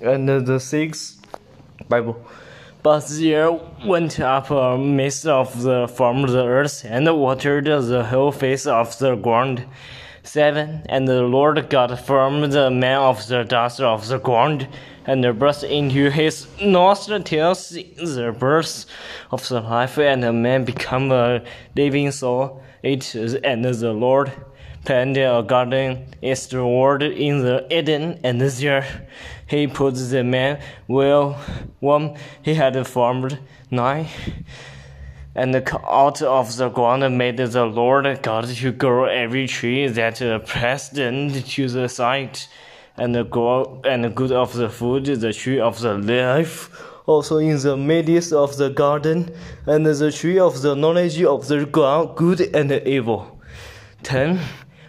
And the sixth Bible. But there went up uh, a mist of the from the earth and watered the whole face of the ground. Seven. And the Lord God formed the man of the dust of the ground, and breathed into his nostrils the breath of the life, and the man became a living soul. Eight. And the Lord planted a garden eastward in the Eden, and there he put the man well one he had formed. Nine. And out of the ground made the Lord God to grow every tree that pleasant to the sight, and grow and good of the food, the tree of the life also in the midst of the garden, and the tree of the knowledge of the good and evil. 10.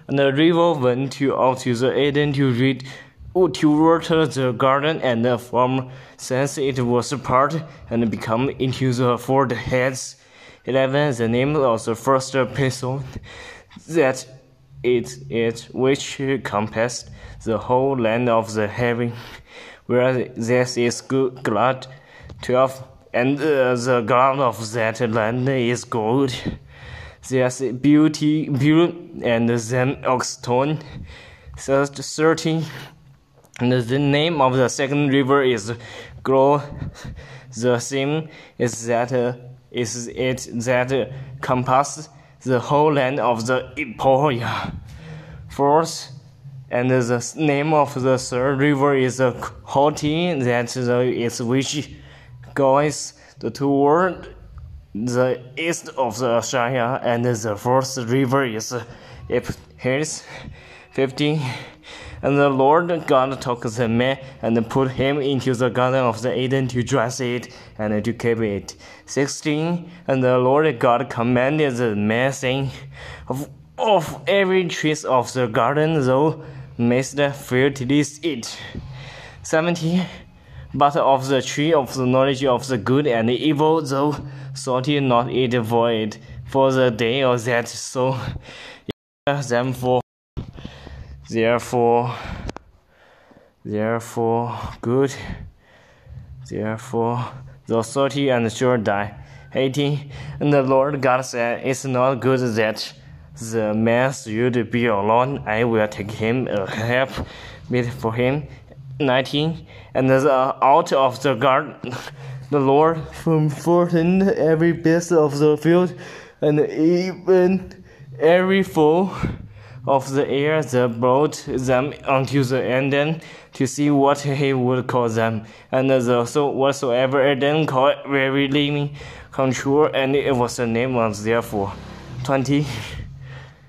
And the river went to out to the Eden to read uh, to water the garden, and from thence it was part and become into the four heads. Eleven the name of the first epistle that it it which compassed the whole land of the heaven, where this is good glad. Twelve and uh, the ground of that land is good. There's beauty, beauty, and then oxstone. Thirteen. And the name of the second river is Grow. The same is that uh, is it that uh, compasses the whole land of the Emporia. Fourth, and the name of the third river is uh, Hoti, that the, is which goes toward the east of the Shire, and the fourth river is Iphilis. 15. And the Lord God took the man and put him into the garden of the Eden to dress it and to keep it. 16. And the Lord God commanded the man, saying, Of, of every tree of the garden thou mayst freely eat. 17. But of the tree of the knowledge of the good and the evil thou shalt not eat it, for the day of that so them for therefore therefore good therefore the thirty and sure die. 18 And the Lord God said, It's not good that the man should be alone. I will take him a help meet for him. 19 And the, out of the garden the Lord formed every beast of the field and even every fowl of the air that brought them unto the Eden to see what he would call them. And the, so whatsoever Eden called very living control, and it was the name of therefore. 20.